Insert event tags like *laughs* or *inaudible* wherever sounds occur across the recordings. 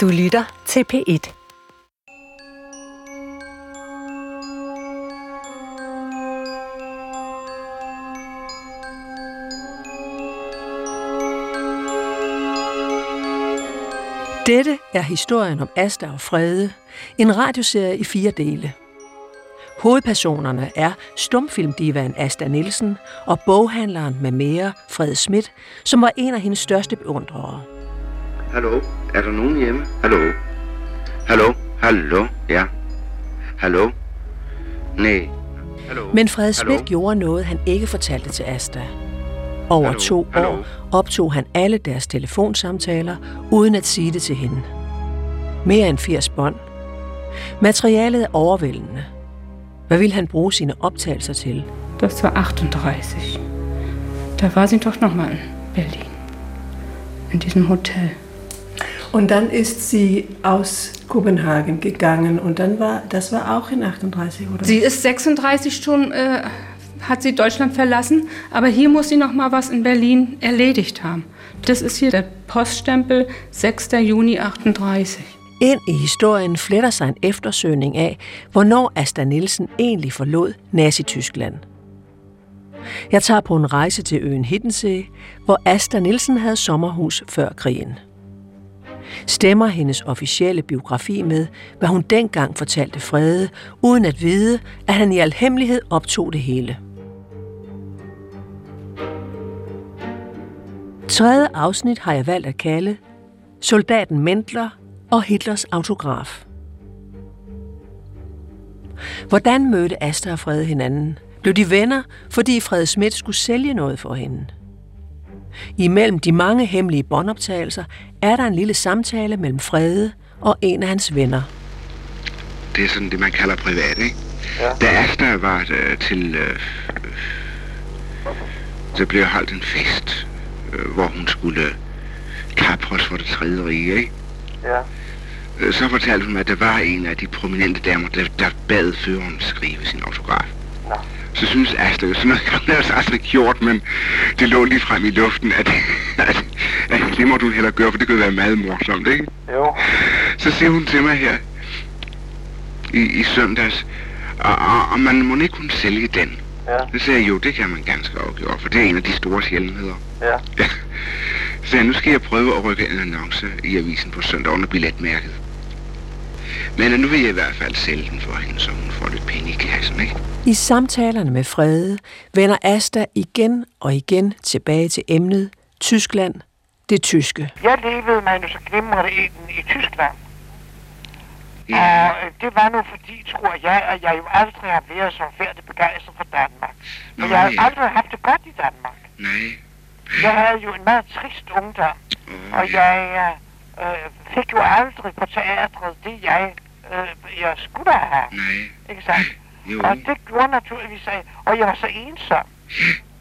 Du lytter til P1. Dette er historien om Asta og Frede, en radioserie i fire dele. Hovedpersonerne er stumfilmdivaen Asta Nielsen og boghandleren med mere, Fred Schmidt, som var en af hendes største beundrere. Hallo, er der nogen hjemme? Hallo? Hallo? Hallo? Ja. Hallo? Nej. Hallo? Men Fred Schmidt gjorde noget, han ikke fortalte til Asta. Over Hallo? to Hallo? år optog han alle deres telefonsamtaler, uden at sige det til hende. Mere end 80 bånd. Materialet er overvældende. Hvad ville han bruge sine optagelser til? Das war 38. Da war sie doch noch mal in Berlin. In diesem Hotel. Und dann ist sie aus Kopenhagen gegangen und dann war, das war auch in 38, oder? Sie ist 36 schon, äh, hat sie Deutschland verlassen, aber hier muss sie noch mal was in Berlin erledigt haben. Das ist hier der Poststempel 6. Juni 38. Ind i historien fletter sig en eftersøgning af, hvornår Asta Nielsen egentlig forlod Nazi-Tyskland. Jeg tager på en rejse til øen Hiddensee, hvor Asta Nielsen havde sommerhus før krigen. Stemmer hendes officielle biografi med, hvad hun dengang fortalte Frede, uden at vide, at han i al hemmelighed optog det hele. Tredje afsnit har jeg valgt at kalde Soldaten Mendler og Hitlers autograf. Hvordan mødte Asta og Frede hinanden? Blev de venner, fordi Frede Schmidt skulle sælge noget for hende? Imellem de mange hemmelige båndoptagelser er der en lille samtale mellem Frede og en af hans venner. Det er sådan det, man kalder privat, ikke? Ja. Da Asta var øh, til... Øh, så blev holdt en fest, øh, hvor hun skulle kapres for det tredje rige, ikke? Ja. Øh, Så fortalte hun mig, at der var en af de prominente damer, der, der bad føreren skrive sin autograf. Så synes jo sådan noget, har hun ellers aldrig gjort, men det lå lige frem i luften, at, at, at det må du hellere gøre, for det kunne være meget morsomt, ikke? Jo. Så siger hun til mig her i, i søndags, og, og, og man må ikke kunne sælge den. Ja. Så sagde jeg, jo, det kan man ganske afgjort, for det er en af de store sjældenheder. Ja. Ja. *laughs* Så sagde jeg, nu skal jeg prøve at rykke en annonce i avisen på søndag under billetmærket. Men nu vil jeg i hvert fald sælge den for hende, så hun får lidt penge i kassen, ikke? I samtalerne med Frede vender Asta igen og igen tilbage til emnet Tyskland, det tyske. Jeg levede mig nu så glimrende ind i Tyskland. Ja, Og øh, det var nu fordi, tror jeg, at jeg jo aldrig har været så færdig begejstret for Danmark. Men Nå, jeg har aldrig haft det godt i Danmark. nej. Jeg havde jo en meget trist ungdom, Åh, og ja. jeg øh, fik jo aldrig på teatret det, jeg, øh, jeg skulle have. Nej. Ikke sandt? Jo. Og det gjorde naturligvis, at og jeg var så ensom.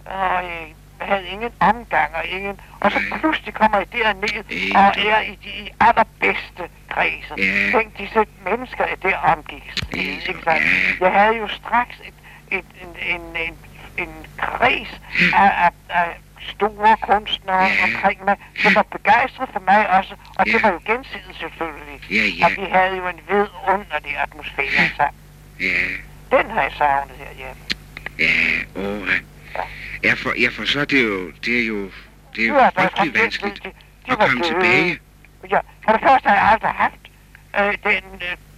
Og jeg havde ingen omgang og ingen... Og så pludselig kommer jeg derned og er i de allerbedste kredse. Ja. Tænk, disse mennesker, der omgik. Ikke sandt? ja. Jeg havde jo straks et, et, en, en, en, en kreds af, af, af store kunstnere omkring mig, som var begejstret for mig også. Og det var jo gensidigt selvfølgelig. Og vi havde jo en vidunderlig atmosfære sammen. Ja, Den har jeg savnet herhjemme. ja, åh. Ja, for, ja, for så er det jo, det er jo, det er jo Ja, frygtelig vanskeligt de- de- at komme tilbage. Ja, for det første har jeg aldrig haft øh, den,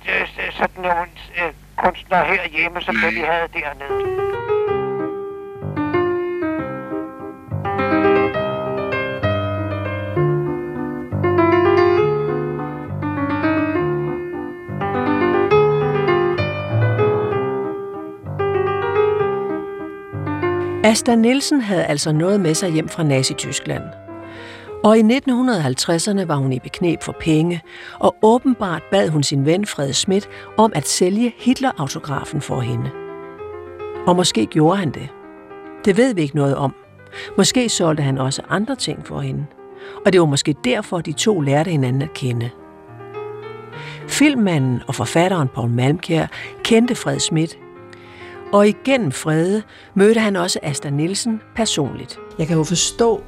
øh, øh, sådan nogle øh, kunstnere herhjemme, som det vi havde dernede. Asta Nielsen havde altså noget med sig hjem fra Nazi-Tyskland. Og i 1950'erne var hun i beknep for penge, og åbenbart bad hun sin ven Fred Schmidt om at sælge Hitler-autografen for hende. Og måske gjorde han det. Det ved vi ikke noget om. Måske solgte han også andre ting for hende. Og det var måske derfor, de to lærte hinanden at kende. Filmmanden og forfatteren Paul Malmkjær kendte Fred Schmidt, og igennem Frede mødte han også Asta Nielsen personligt. Jeg kan jo forstå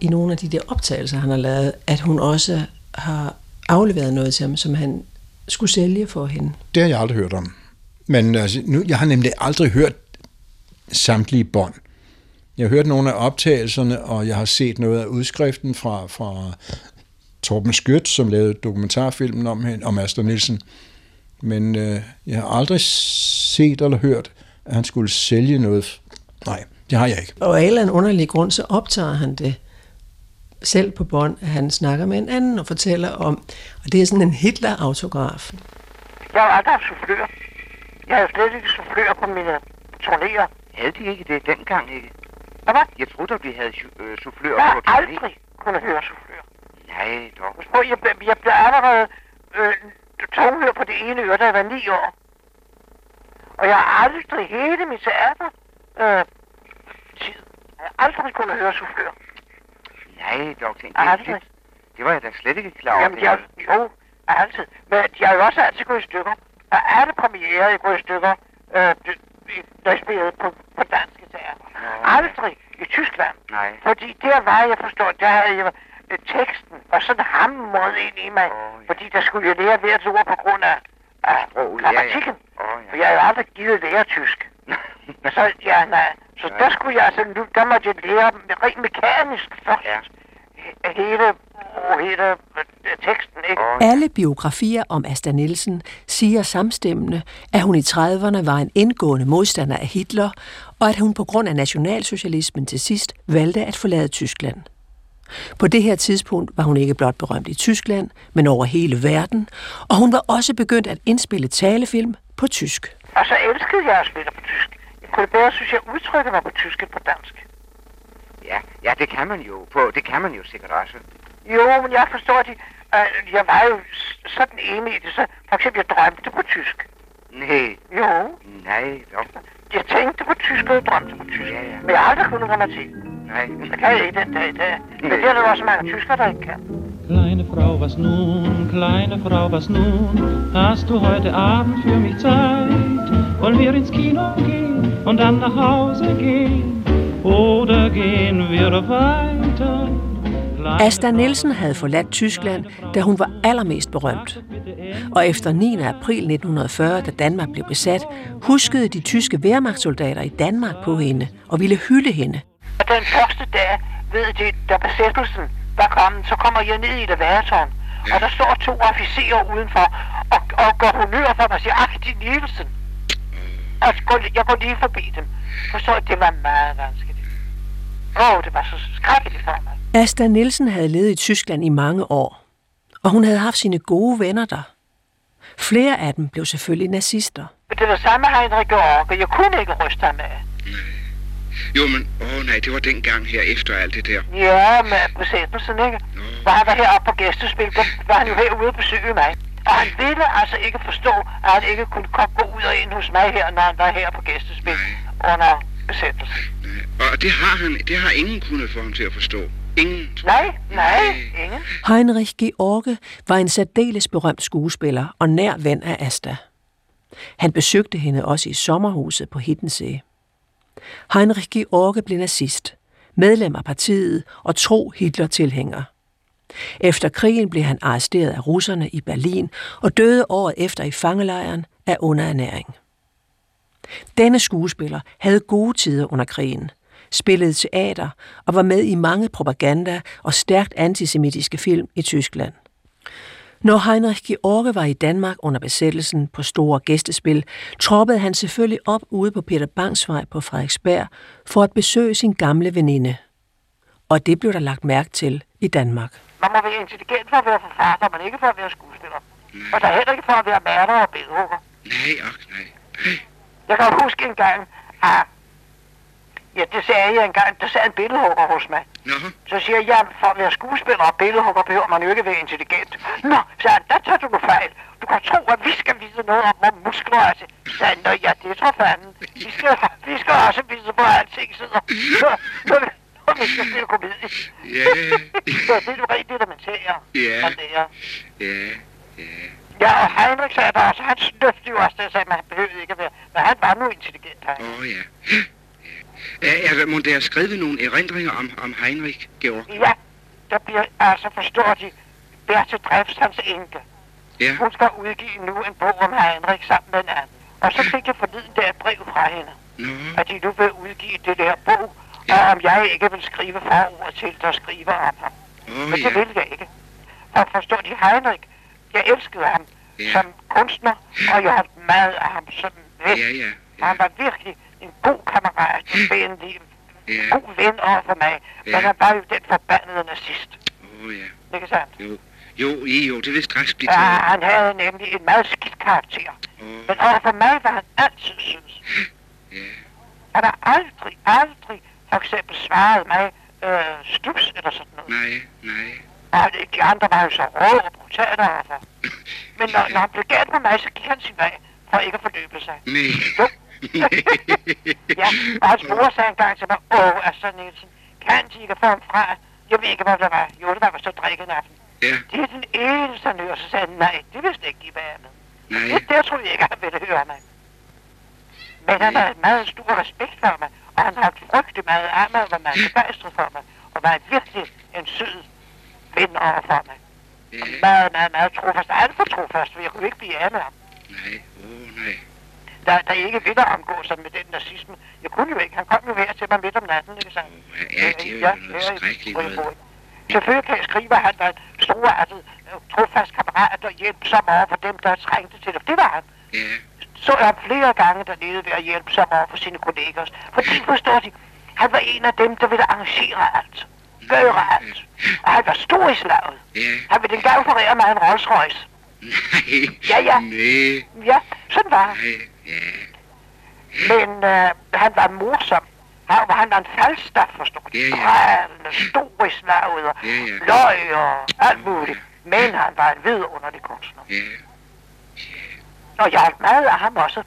i nogle af de der optagelser, han har lavet, at hun også har afleveret noget til ham, som han skulle sælge for hende. Det har jeg aldrig hørt om. Men altså, nu, jeg har nemlig aldrig hørt samtlige bånd. Jeg har hørt nogle af optagelserne, og jeg har set noget af udskriften fra, fra Torben Skødt, som lavede dokumentarfilmen om, hende, om Astrid Nielsen. Men øh, jeg har aldrig set eller hørt, at han skulle sælge noget. Nej, det har jeg ikke. Og af en eller anden underlig grund, så optager han det selv på bånd, at han snakker med en anden og fortæller om, og det er sådan en Hitler-autograf. Jeg har aldrig soufflør. Jeg havde slet ikke soufflør på mine turnéer. Havde de ikke det dengang, ikke? Hvad var? Jeg troede, at vi havde øh, soufflør Jeg på har turné. aldrig kunnet høre soufflør. Nej, dog. Husk på, jeg, jeg blev allerede øh, tunghør på det ene øre, da jeg var ni år. Og jeg har aldrig hele mit teater øh, tid. Jeg har aldrig kunnet høre soufflør. Nej, dog. Det, Aldrig. det, det var jeg da slet ikke klar over. Jamen, det jeg, jo, altid. Men de har jo også altid gået i stykker. Er alle premiere, jeg går i stykker, øh, når jeg spillede på, på danske teater. Aldrig i Tyskland. Nej. Fordi der var, jeg forstår, der havde jeg øh, teksten, og sådan hamret ind i mig. Åh, ja. Fordi der skulle jeg lære hvert ord på grund af, af Sproget, ja, ja. grammatikken. Åh, ja. For jeg jo aldrig givet lære tysk. *laughs* Så, ja, nej. Så Nej. der skulle jeg altså, nu, der måtte jeg lære dem rent mekanisk først. Ja. He- Hele, hele teksten, ikke? Alle biografier om Asta Nielsen siger samstemmende, at hun i 30'erne var en indgående modstander af Hitler, og at hun på grund af nationalsocialismen til sidst valgte at forlade Tyskland. På det her tidspunkt var hun ikke blot berømt i Tyskland, men over hele verden, og hun var også begyndt at indspille talefilm på tysk. Og så elskede jeg at spille på tysk. Jeg kunne bedre, synes jeg, udtrykke mig på tysk end på dansk. Ja, ja, det kan man jo. På, det kan man jo sikkert også. Jo, men jeg forstår det. Uh, jeg var jo sådan enig i det. Så for eksempel, jeg drømte på tysk. Nej, Jo, nej, dog. jeg tænkte på tysk, og jeg drømte på tysk. Ja, ja. Men jeg har aldrig kunnet grammatik. Nej. Det kan jeg ikke den dag i dag. Men det er der også mange tyskere, der ikke kan. Kleine Frau, was nun, kleine Frau, was nun? Hast du heute Abend für mich Zeit? Wollen wir ins Kino gehen und dann nach Hause gehen? Oder gehen wir weiter? Asta Nielsen havde forladt Tyskland, da hun var allermest berømt. Og efter 9. april 1940, da Danmark blev besat, huskede de tyske Wehrmachtssoldater i Danmark på hende og ville hylde hende. Og den første dag, ved de, da besættelsen var kommet, så kommer jeg ned i det værtårn. Og der står to officerer udenfor og, og går honør for mig og siger, ach, de Nielsen. Og så går, jeg går lige forbi dem. Forstår I, det var meget vanskeligt. Åh, oh, det var så skrækkeligt for mig. Asta Nielsen havde levet i Tyskland i mange år, og hun havde haft sine gode venner der. Flere af dem blev selvfølgelig nazister. Men det var samme Heinrich George. Jeg kunne ikke ryste ham af. Jo, men, åh nej, det var dengang her efter alt det der. Ja, med besættelsen, ikke? Hvor han var heroppe på gæstespil, der var han jo herude og besøge mig. Og han ville altså ikke forstå, at han ikke kunne komme gå ud og ind hos mig her, når han var her på gæstespil under besættelsen. Nej. Og det har han, det har ingen kunnet få ham til at forstå. Ingen. Nej, nej, ingen. Heinrich George var en særdeles berømt skuespiller og nær ven af Asta. Han besøgte hende også i sommerhuset på Hiddensee. Heinrich George blev nazist, medlem af partiet og tro Hitler-tilhænger. Efter krigen blev han arresteret af russerne i Berlin og døde året efter i fangelejren af underernæring. Denne skuespiller havde gode tider under krigen, spillede teater og var med i mange propaganda- og stærkt antisemitiske film i Tyskland. Når Heinrich George var i Danmark under besættelsen på store gæstespil, troppede han selvfølgelig op ude på Peter Bangs vej på Frederiksberg for at besøge sin gamle veninde. Og det blev der lagt mærke til i Danmark. Man må være intelligent for at være forfatter, men ikke for at være skuespiller. Og der er heller ikke for at være maler og billedhugger. Nej, og nej. Jeg kan huske en gang, at... Ja, det sagde jeg en gang. Der sad en billedhugger hos mig. Nå, Så siger jeg, ja, for at være skuespiller og billedhugger behøver man jo ikke være intelligent. Nå, så han, der tager du fejl. Du kan tro, at vi skal vide noget om, hvor muskler er. Så sagde han, ja, det tror fanden. Vi skal, vi skal også vide, hvor alting sidder. *laughs* Når, når, vi skal spille komedie. ja, Så det er jo rent elementære. Ja. lærer. ja, ja. Ja, og Heinrich sagde der også, han snøfte jo også det, sagde, man behøvede ikke at være. Men han var nu intelligent, han. Åh, ja. Er, er der, må der skrevet nogle erindringer om, om Heinrich Georg? Ja, der bliver, altså forstår de, Berthe Drefts, hans enke. Ja. Hun skal udgive nu en bog om Heinrich sammen med en anden. Og så fik jeg forleden der et brev fra hende, Nå, at de nu vil udgive det der bog, og om jeg ikke vil skrive forord til, der skriver om ham. åh Men det ja. vil jeg ikke. For forstår de Heinrich, jeg elskede ham Ja. som kunstner, og jeg haft meget af ham som ven. Ja, ja. Og han var virkelig en god kammerat, en venlig, Ja. god ven over for mig. Ja. Men han var jo den forbandede nazist. Åh ja. Ikke sandt? Jo. Jo, jo, det vil straks blive Ja, han havde nemlig en meget skidt karakter. Åh, Men over for mig var han altid sød. ja. Han har aldrig, aldrig for eksempel svaret mig øh, stups eller sådan noget. Nej, nej. Det- de andre var jo så rå og brutale overfor. Men når, *laughs* når han blev galt med mig, så gik han sin vej for ikke at forløbe sig. *laughs* Nej. Jo. Ja, og hans mor sagde engang til mig, åh, Astrid Nielsen, kan de ikke få ham fra? Jeg ved ikke, hvad det var. Jo, det var vist at drikke en aften. Ja, Det er den eneste, han hører. Så sagde han, nej, det vidste ikke, de var med. nej. Det, der tror jeg ikke, han ville høre mig. Men han en meget stor respekt for mig, han har haft frygtelig meget og var meget begejstret for mig, og var virkelig en sød ven over for mig. Ja, Meget, meget, meget trofast. Alt for trofast, for jeg kunne ikke blive af med ham. nej. Åh, nej. Der, der ikke ville omgå sig med den nazisme. Jeg kunne jo ikke. Han kom jo her til mig midt om natten, ikke sandt? Ja, det er jo noget her i skrækkeligt noget. Selvfølgelig kan jeg skrive, at han en storartet, øh, trofast kammerat og hjælpsom over for dem, der trængte til det. Det var han. Ja, Så ham flere gange dernede ved at hjælpe sig over for sine kolleger. Fordi, forstår de, han var en af dem, der ville arrangere alt. Gøre alt. Og han var stor i slaget. ja. Han ville engang forrære mig en Rolls Royce. Nej. Ja, ja. Nej. Ja, sådan var han. Ja. Men øh, han var morsom. Han, han var en faldstaff, forstår du. Ja, ja. Pralende, stor i slaget og Ja, ja. løg og alt muligt. Men han var en vidunderlig kunstner. Ja. Og jeg holdt meget af ham også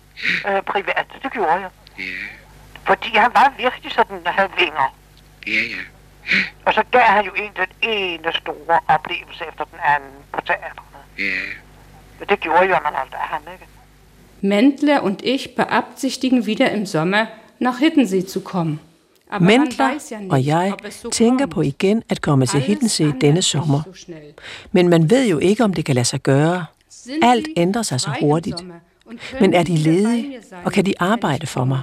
øh, privat. Det gjorde jeg. Ja. Fordi han var virkelig sådan, der havde vinger. Ja, ja. Og så gav han jo en den ene store oplevelse efter den anden på teaterne. Ja. Det gjorde jo, at man af ham, ikke? Mendler und ich beabsichtigen wieder im Sommer nach Hiddensee zu kommen. Mendler og jeg tænker på igen at komme til ändert denne sommer. Men man ved jo ikke, om det kan lade sig gøre. Alt ændrer sig så hurtigt. Men er de ledige, og kan de arbejde for mig?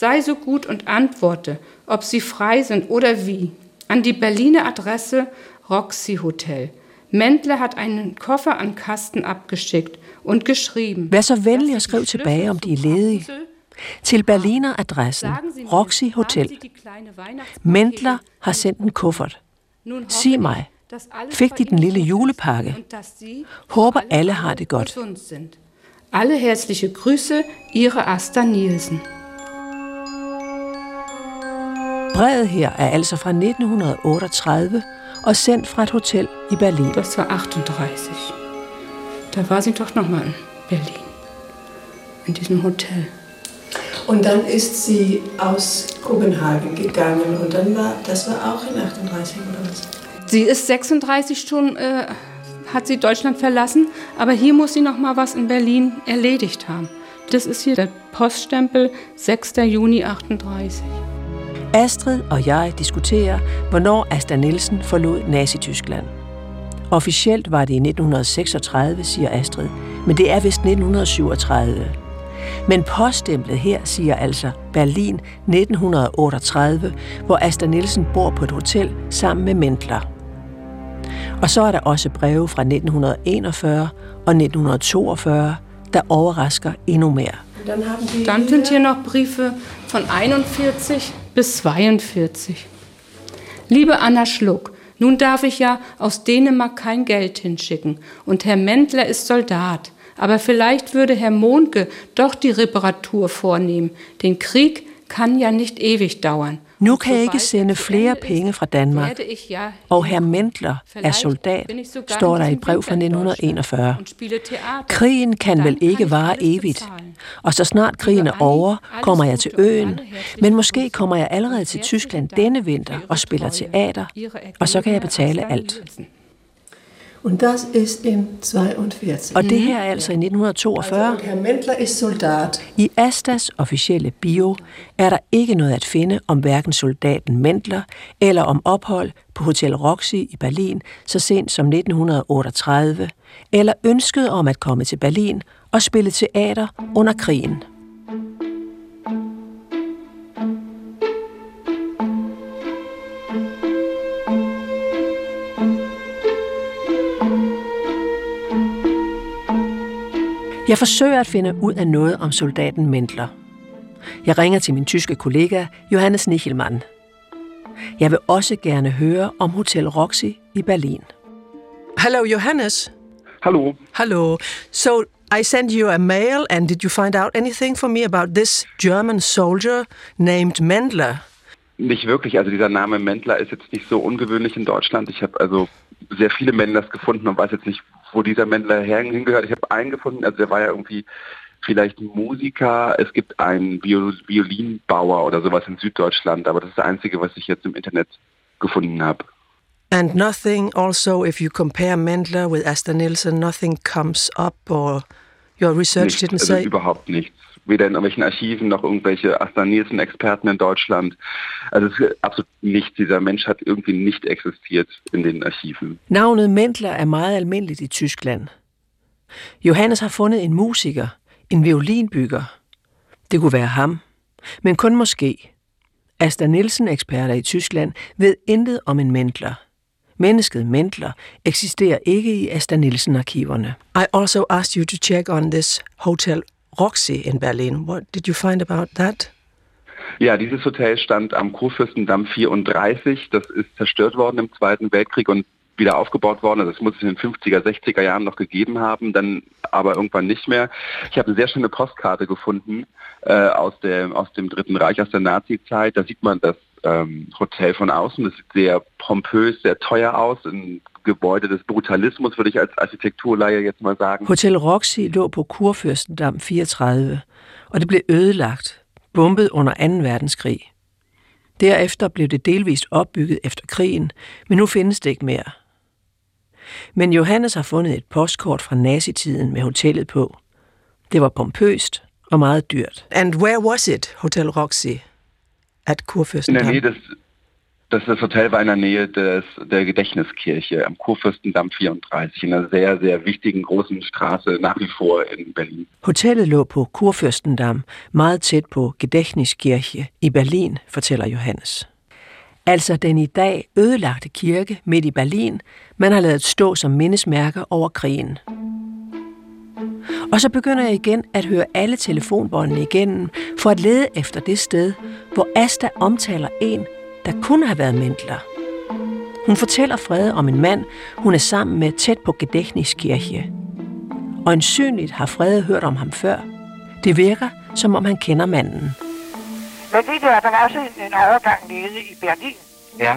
Sei so gut und antworte, ob Sie frei sind oder wie. An die Berliner Adresse Roxy Hotel. Mendler hat einen Koffer an Kasten abgeschickt und geschrieben. Vær så venlig dass og Sie skriv die tilbage, om de er ledige. Til Berliner-adressen Roxy Hotel. Mendler har sendt en kuffert. Sig mig, fik de den lille julepakke? Håber alle har det godt. Alle herzliche Grüße, Ihre Asta Nielsen. Brevet her er altså fra 1938 og sendt fra et hotel i Berlin. Das war 38. Da war sie doch noch mal in Berlin. In diesem Hotel. Und dann ist sie aus Kopenhagen gegangen und dann war, das war auch in 38 oder was? Sie ist 36 schon, äh, hat sie Deutschland verlassen, aber hier muss sie noch mal was in Berlin erledigt haben. Das ist hier der Poststempel 6. Juni 38. Astrid og jeg diskuterer, hvornår Asta Nielsen forlod Nazi-Tyskland. Officielt var det i 1936, siger Astrid, men det er vist 1937. Men poststemplet her siger altså Berlin 1938, hvor Asta Nielsen bor på et hotel sammen med Mendler. Og så er der også breve fra 1941 og 1942, der overrasker endnu mere. Dann sind hier noch Briefe von 41 bis 42. Liebe Anna Schluck, nun darf ich ja aus Dänemark kein Geld hinschicken und Herr Mendler ist Soldat. Aber vielleicht würde Herr Mohnke doch die Reparatur vornehmen. Den Krieg kann ja nicht ewig dauern. Nu kan jeg ikke sende er flere penge fra Danmark, og herr Mendler er soldat, står der i et brev fra diesem Winter in 1941. Deutschland und spiele Theater. Krigen kan vel ikke vare evigt, og så snart krigen er over, kommer jeg til øen, men måske kommer jeg allerede til Tyskland denne vinter og spiller teater, og så kan jeg betale alt. Und das ist in 42. Og det her er altså i 1942. Und Herr Mendler ist Soldat. I Astas officielle bio er der ikke noget at finde om hverken soldaten Mendler eller om ophold på Hotel Roxy i Berlin så sent som 1938, eller ønsket om at komme til Berlin og spille teater under krigen. Jeg forsøger at finde ud af noget om soldaten Mendler. Jeg ringer til min tyske kollega Johannes Nichelmann. Jeg vil også gerne høre om Hotel Roxy i Berlin. Hello, Johannes. Hallo. Hello. So I sent you a mail, and did you find out anything for me about this German soldier named Mendler? Nicht wirklich. Also dieser Name Mendler ist jetzt nicht so ungewöhnlich in Deutschland. Ich habe also sehr viele Mendlers gefunden und weiß jetzt nicht, wo dieser Mendler hingehört. Ich habe einen gefunden, also der war ja irgendwie vielleicht Musiker. Es gibt einen Viol Violinbauer oder sowas in Süddeutschland, aber das ist das Einzige, was ich jetzt im Internet gefunden habe. And nothing also, if you compare Mendler with Asta Nielsen, nothing comes up or your research Nichts, didn't also say? überhaupt nichts. Weder in irgendwelchen Archiven noch irgendwelche Asta Nielsen-Experten in Deutschland. Also es ist absolut nichts. Dieser Mensch hat irgendwie nicht existiert in den Archiven. Navnet Mendler er meget almindeligt i Tyskland. Johannes har fundet en musiker, en violinbygger. Det kunne være ham, men kun måske. Asta Nielsen, eksperter i Tyskland, ved intet om en Mendler. Mennesket Mendler eksisterer ikke i Asta Nielsen-arkiverne. I also asked you to check on this Hotel Roxy in Berlin. What did you find about that? Ja, dieses Hotel stand am Kurfürstendamm 34. Das ist zerstört worden im Zweiten Weltkrieg und wieder aufgebaut worden. Also das muss es in den 50er, 60er Jahren noch gegeben haben, dann aber irgendwann nicht mehr. Ich habe eine sehr schöne Postkarte gefunden äh, aus, dem, aus dem Dritten Reich, aus der Nazi-Zeit. Da sieht man das ähm, Hotel von außen. Das sieht sehr pompös, sehr teuer aus. Ein Gebäude des Brutalismus, würde ich als Architekturleihe jetzt mal sagen. Hotel Roxy lå på Kurfürstendamm 34, og det blev ødelagt, bombet under 2. verdenskrig. Derefter blev det delvist opbygget efter krigen, men nu findes det ikke mere. Men Johannes har fundet et postkort fra nazitiden med hotellet på. Det var pompøst og meget dyrt. And where was it, Hotel Roxy? At In der Kurfürstendamm? Nähe des, das, das Hotel war in der Nähe des, der Gedächtniskirche am Kurfürstendamm 34, in einer sehr, sehr wichtigen großen Straße nach wie vor in Berlin. Hotellet lå på Kurfürstendamm, meget tæt på Gedächtniskirche i Berlin, fortæller Johannes. Altså den i dag ødelagte kirke midt i Berlin, man har lavet stå som mindesmærker over krigen. Og så begynder jeg igen at høre alle telefonbåndene igennem for at lede efter det sted, hvor Asta omtaler en, der kunne have været Mendler. Hun fortæller Frede om en mand, hun er sammen med tæt på Gedächtniskirche. Og ansynligt har Frede hørt om ham før. Det virker, som om han kender manden. Men ved du, at der var også en, en overgang nede i Berlin. Ja.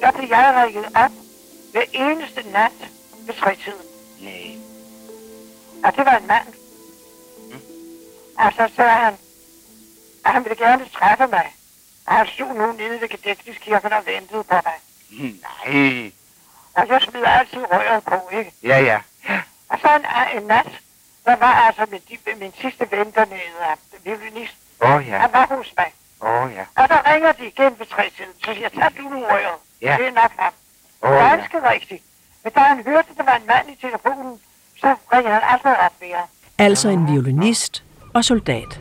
Der blev jeg rækket op hver eneste nat ved trætiden. Nej. Og det var en mand. Og så sagde han, at han ville gerne træffe mig. Og han stod nu nede ved Gedægtiskirken og ventede på mig. Nej. Og jeg smider altid røret på, ikke? Ja, ja. Og så en, en nat, der var altså min, de- min sidste ven dernede, violinist. Åh, oh, ja. Han var hos mig. Åh, oh, ja. Og der ringer de igen ved trætiden, så siger jeg, tag du nu røret. Ja. Det er nok ham. Åh, oh, ja. Ganske rigtigt. Men da han hørte, at der var en mand i telefonen, Altså en violinist og soldat.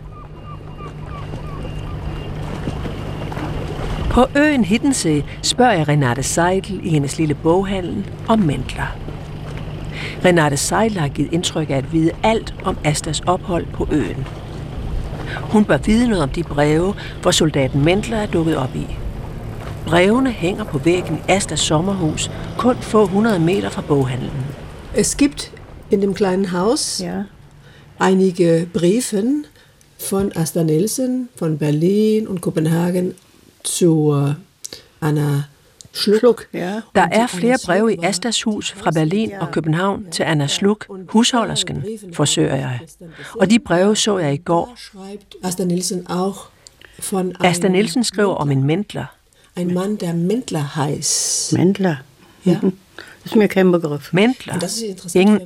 På øen Hiddensee spørger jeg Renate Seidel i hendes lille boghandel om Mendler. Renate Seidel har givet indtryk af at vide alt om Astas ophold på øen. Hun bør vide noget om de breve, hvor soldaten Mendler er dukket op i. Brevene hænger på væggen i Astas sommerhus, kun få hundrede meter fra boghandlen. Es gibt in dem kleinen Haus Ja. einige Briefen von Asta Nielsen, von Berlin und Kopenhagen zur Anna Schluck. Ja. Der er flere breve i Astas hus fra Berlin og København til Anna Sluk, husholdersken, forsøger jeg. Og de breve så jeg i går. Asta Nielsen auch von Asta Nielsen skriver om en Mendler. ein Mann, der Mendler heißt. Mendler. Ja. *laughs* Das ist mir kein Begriff. Mendler. Ingen.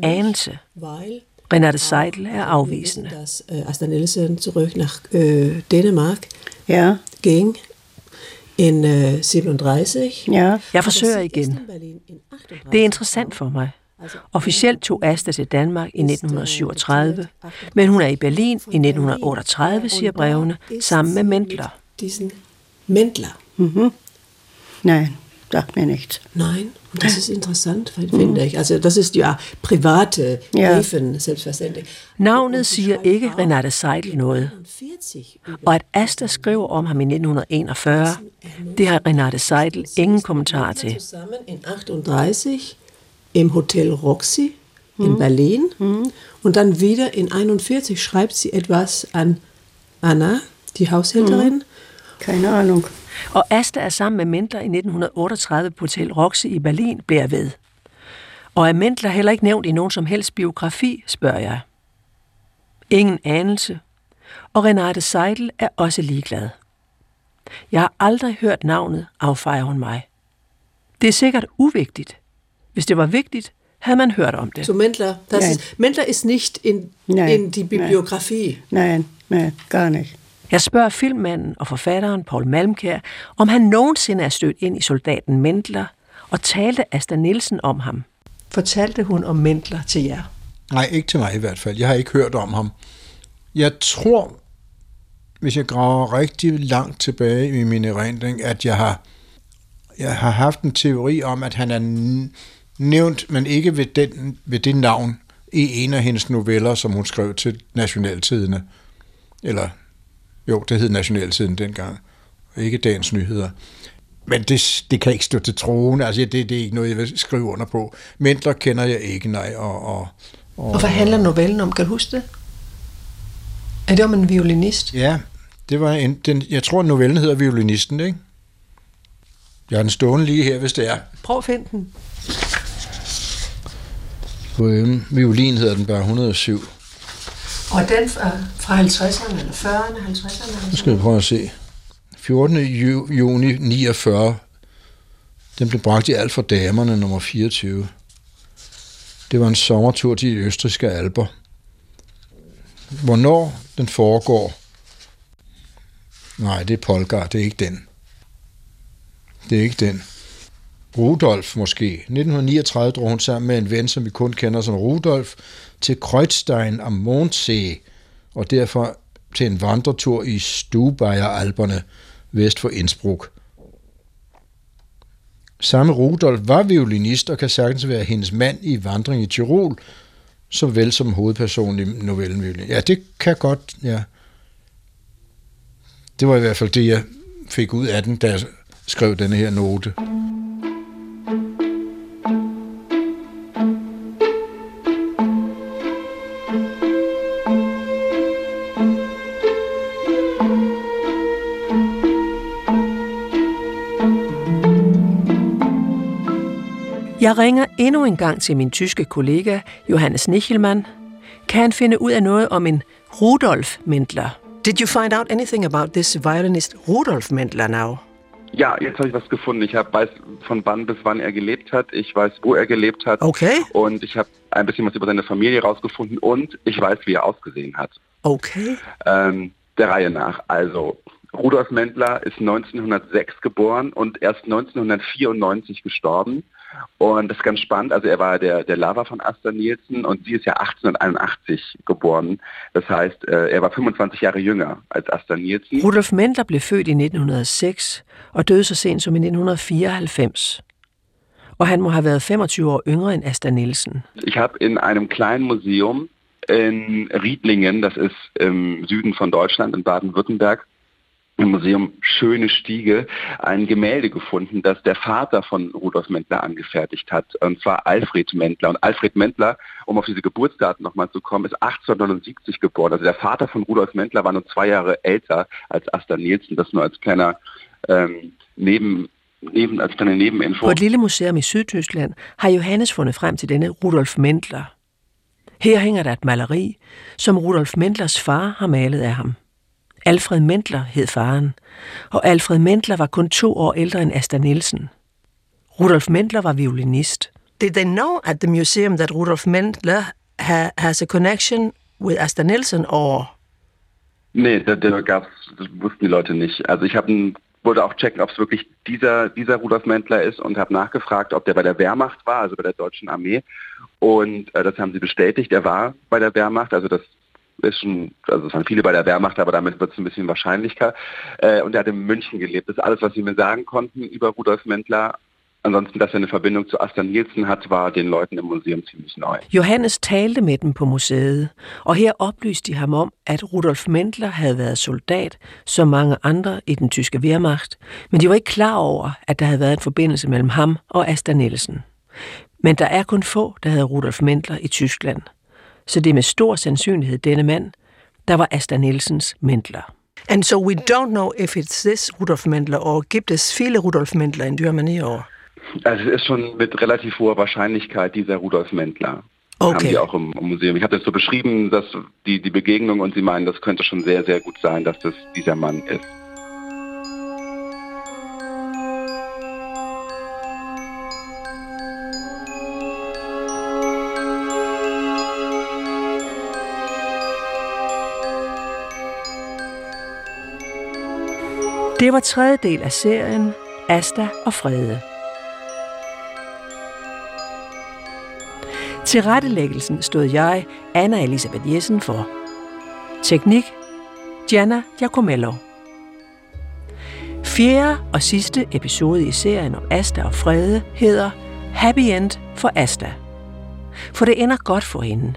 Weil Renate Seidel er afvisende. dass äh, Asta Nielsen zurück nach äh, Dänemark Ja, ging in äh, 37. ja. Jeg forsøger igen. Det er interessant for mig. Officielt tog Asta til Danmark i 1937, men hun er i Berlin i 1938, siger brevene, sammen med Mendler. Diesen Mendler. Nein, sagt mir nichts. Nein, und das ist interessant, finde ich. Also das ist ja private Ja. Briefen, selbstverständlich. Navnet siger ikke Renate Seidel noget, 40 über og at Asta skriver om ham i 1941, det har Renate Seidel ingen kommentar til. zusammen in 38 im Hotel Roxy in Berlin und dann wieder in 41 schreibt sie etwas an Anna, die Haushälterin. Keine Ahnung. Og Asta er sammen med Mendler i 1938 på Hotel Roxy i Berlin, bliver ved. Og er Mendler heller ikke nævnt i nogen som helst biografi, spørger jeg. Ingen anelse. Og Renate Seidel er også ligeglad. Jeg har aldrig hørt navnet, affejer hun mig. Det er sikkert uvigtigt. Hvis det var vigtigt, havde man hørt om det. So Mendler, das ist, Mendler ist nicht in, Nein, in die. Bibliografie. Nein, nein, gar nicht. Jeg spørger filmmanden og forfatteren Paul Malmkjær, om han nogensinde er stødt ind i soldaten Mendler, og talte Asta Nielsen om ham. Fortalte hun om Mendler til jer? Nej, ikke til mig i hvert fald. Jeg har ikke hørt om ham. Jeg tror, hvis jeg graver rigtig langt tilbage i min erindring, at jeg har, jeg har haft en teori om, at han er nævnt, men ikke ved, den, ved det navn, i en af hendes noveller, som hun skrev til Nationaltidene. Eller, jo, det hed Nationaltiden dengang. Ikke Dagens Nyheder. Men det, det kan ikke stå til troen. Altså, det, det er ikke noget, jeg vil skrive under på. Mendler kender jeg ikke, nej. Og, og, og, Og hvad handler novellen om? Kan du huske det? Er det om en violinist? Ja, det var en, den, jeg tror, novellen hedder Violinisten, ikke? Jeg har den stående lige her, hvis det er. Prøv at finde den. Poem. Violin hedder den bare 107. Og den fra, fra 50'erne eller 40'erne, 50'erne? Nu skal vi prøve at se. 14. Ju, juni 49. Den blev bragt i alt for damerne, nummer 24. Det var en sommertur til de østriske alber. Hvornår den foregår? Nej, det er Polgar, det er ikke den. Det er ikke den. Rudolf måske. 1939 drog hun sammen med en ven, som vi kun kender som Rudolf, til Kreuzstein am Mondsee, og derfor til en vandretur i Stubaier-alperne vest for Innsbruck. Samme Rudolf var violinist og kan sagtens være hendes mand i Vandring i Tirol, såvel som hovedperson i novellen Violin. Ja, det kan godt, ja. Det var i hvert fald det, jeg fik ud af den, da jeg skrev denne her note. Jeg ringer endnu en gang til min tyske kollega Johannes Nichelmann. Kan han finde ud af noget om en Rudolf Mendler? Did you find out anything about this violinist Rudolf Mendler now? Ja, jetzt habe ich was gefunden. Ich hab, weiß von wann bis wann er gelebt hat. Ich weiß, wo er gelebt hat. Okay. Und ich habe ein bisschen was über seine Familie rausgefunden und ich weiß, wie er ausgesehen hat. Okay. Ähm, der Reihe nach. Also, Rudolf Mendler ist 1906 geboren und erst 1994 gestorben. Und das ist ganz spannend. Also er war der, der Lava von Asta Nielsen und sie ist ja 1881 geboren. Das heißt, äh, er war 25 Jahre jünger als Asta Nielsen. Rudolf Mendler blev født i 1906 og døde så sent som i 1994. Og han må have været 25 år yngre end Asta Nielsen. Ich habe in einem kleinen Museum in Riedlingen, das ist im Süden von Deutschland, in Baden-Württemberg, im Museum Schöne Stiege, ein Gemälde gefunden, das der Vater von Rudolf Mendler angefertigt hat, und zwar Alfred Mendler. Und Alfred Mendler, um auf diese Geburtsdaten nochmal zu kommen, ist 1879 geboren. Also der Vater von Rudolf Mendler war nur zwei Jahre älter als Asta Nielsen. Das nur als kleiner ähm, Neben, neben, als kleine Nebeninfo. På et lille museum i Sydtyskland har Johannes fundet frem til denne Rudolf Mendler. Her hænger der et maleri, som Rudolf Mendlers far har malet af ham. Alfred Mendler hed faren, og Alfred Mendler var kun to år ældre end Asta Nielsen. Rudolf Mendler var violinist, did they know at the museum that Rudolf Mendler ha, has a connection with Asta Nielsen or? Nee, das, das, gab's, das wussten die Leute nicht. Also ich habe wollte auch checken, ob es wirklich dieser, dieser Rudolf Mendler ist und habe nachgefragt, ob der bei der Wehrmacht war, also bei der deutschen Armee. Und äh, das haben sie bestätigt. Er war bei der Wehrmacht, also das ist schon, also es waren viele bei der Wehrmacht, aber damit wird es ein bisschen wahrscheinlicher. Äh, und er hat in München gelebt. Das ist alles, was sie mir sagen konnten über Rudolf Mendler. Ansonsten, dass er eine Verbindung zu Asta Nielsen hat, war den Leuten im museum ziemlich neu. Johannes talte med dem på museet, og her oplyste de ham om, at Rudolf Mendler havde været soldat, som mange andre i den tyske Wehrmacht, men de var ikke klar over, at der havde været en forbindelse mellem ham og Asta Nielsen. Men der er kun få, der havde Rudolf Mendler i Tyskland, så det er med stor sandsynlighed denne mand, der var Asta Nielsens Mendler. And so we don't know if it's this Rudolf Mendler or gibt es viele Rudolf Mendler in Germany or? Also es ist schon mit relativ hoher Wahrscheinlichkeit dieser Rudolf Mendler. Okay. Haben die auch im, im Museum. Ich habe das so beschrieben, dass die, die Begegnung und sie meinen, das könnte schon sehr, sehr gut sein, dass das dieser Mann ist. Det var tredje del af serien Asta og Frede. Til rettelæggelsen stod jeg, Anna Elisabeth Jessen, for. Teknik, Gianna Giacomello. Fjerde og sidste episode i serien om Asta og Frede hedder Happy End for Asta. For det ender godt for hende.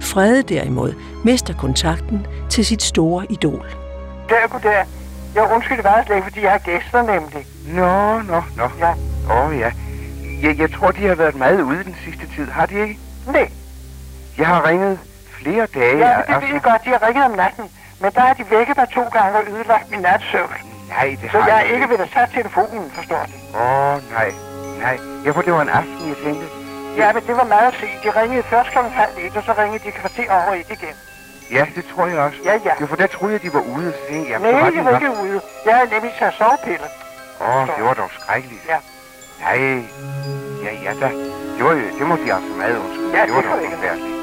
Frede derimod mister kontakten til sit store idol. Der, goddag. Jeg undskylder bare slet fordi jeg har gæster nemlig. Nå, nå, nå. Ja. Åh oh, ja. Jeg, jeg tror, de har været meget ude den sidste tid. Har de ikke? Nej. Jeg har ringet flere dage. Ja, det altså... ved jeg godt. De har ringet om natten. Men der har de vækket mig to gange og ødelagt min natsøvn. Nej, det Så har jeg er ikke. ikke ved at tage telefonen, forstår du? Åh, oh, nej. Nej. Jeg tror, det var en aften, jeg tænkte. Ja, men det var meget sent. De ringede først klokken halv et, og så ringede de kvarter over et igen. Ja, det tror jeg også. Ja, ja. Det var for der troede jeg, de var ude. Så tænkte jeg, Nej, var de var ikke ude. Jeg havde nemlig taget sovepiller. Åh, oh, det var dog skrækkeligt. Ja. Nej. Ja, ja da. Det, var, jo- det må de altså meget undskylde. Ja, det var det dog var ikke forfærdeligt.